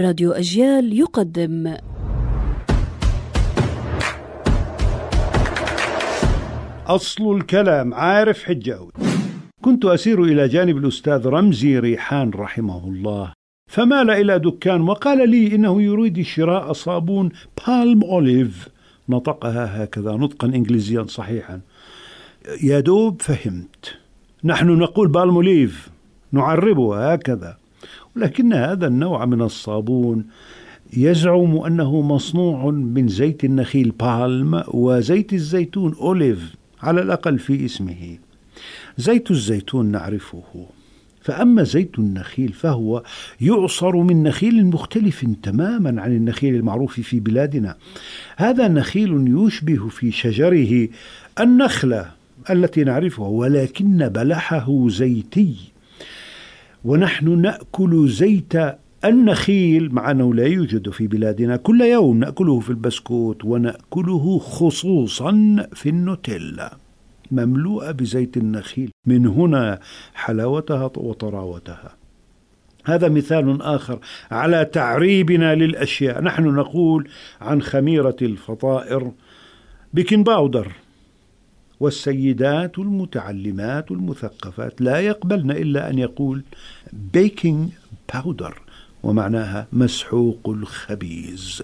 راديو أجيال يقدم. أصل الكلام عارف حجاوي كنت أسير إلى جانب الأستاذ رمزي ريحان رحمه الله فمال إلى دكان وقال لي إنه يريد شراء صابون بالم أوليف نطقها هكذا نطقا إنجليزيا صحيحا. يا دوب فهمت. نحن نقول بالم أوليف نعربها هكذا. ولكن هذا النوع من الصابون يزعم أنه مصنوع من زيت النخيل بالم وزيت الزيتون أوليف على الأقل في اسمه. زيت الزيتون نعرفه. فأما زيت النخيل فهو يعصر من نخيل مختلف تماما عن النخيل المعروف في بلادنا. هذا نخيل يشبه في شجره النخلة التي نعرفها ولكن بلحه زيتي. ونحن نأكل زيت النخيل مع أنه لا يوجد في بلادنا كل يوم نأكله في البسكوت ونأكله خصوصا في النوتيلا مملوءة بزيت النخيل. من هنا حلاوتها وطراوتها. هذا مثال آخر على تعريبنا للأشياء. نحن نقول عن خميرة الفطائر baking powder والسيدات المتعلمات المثقفات. لا يقبلن إلا أن يقول baking powder ومعناها مسحوق الخبيز.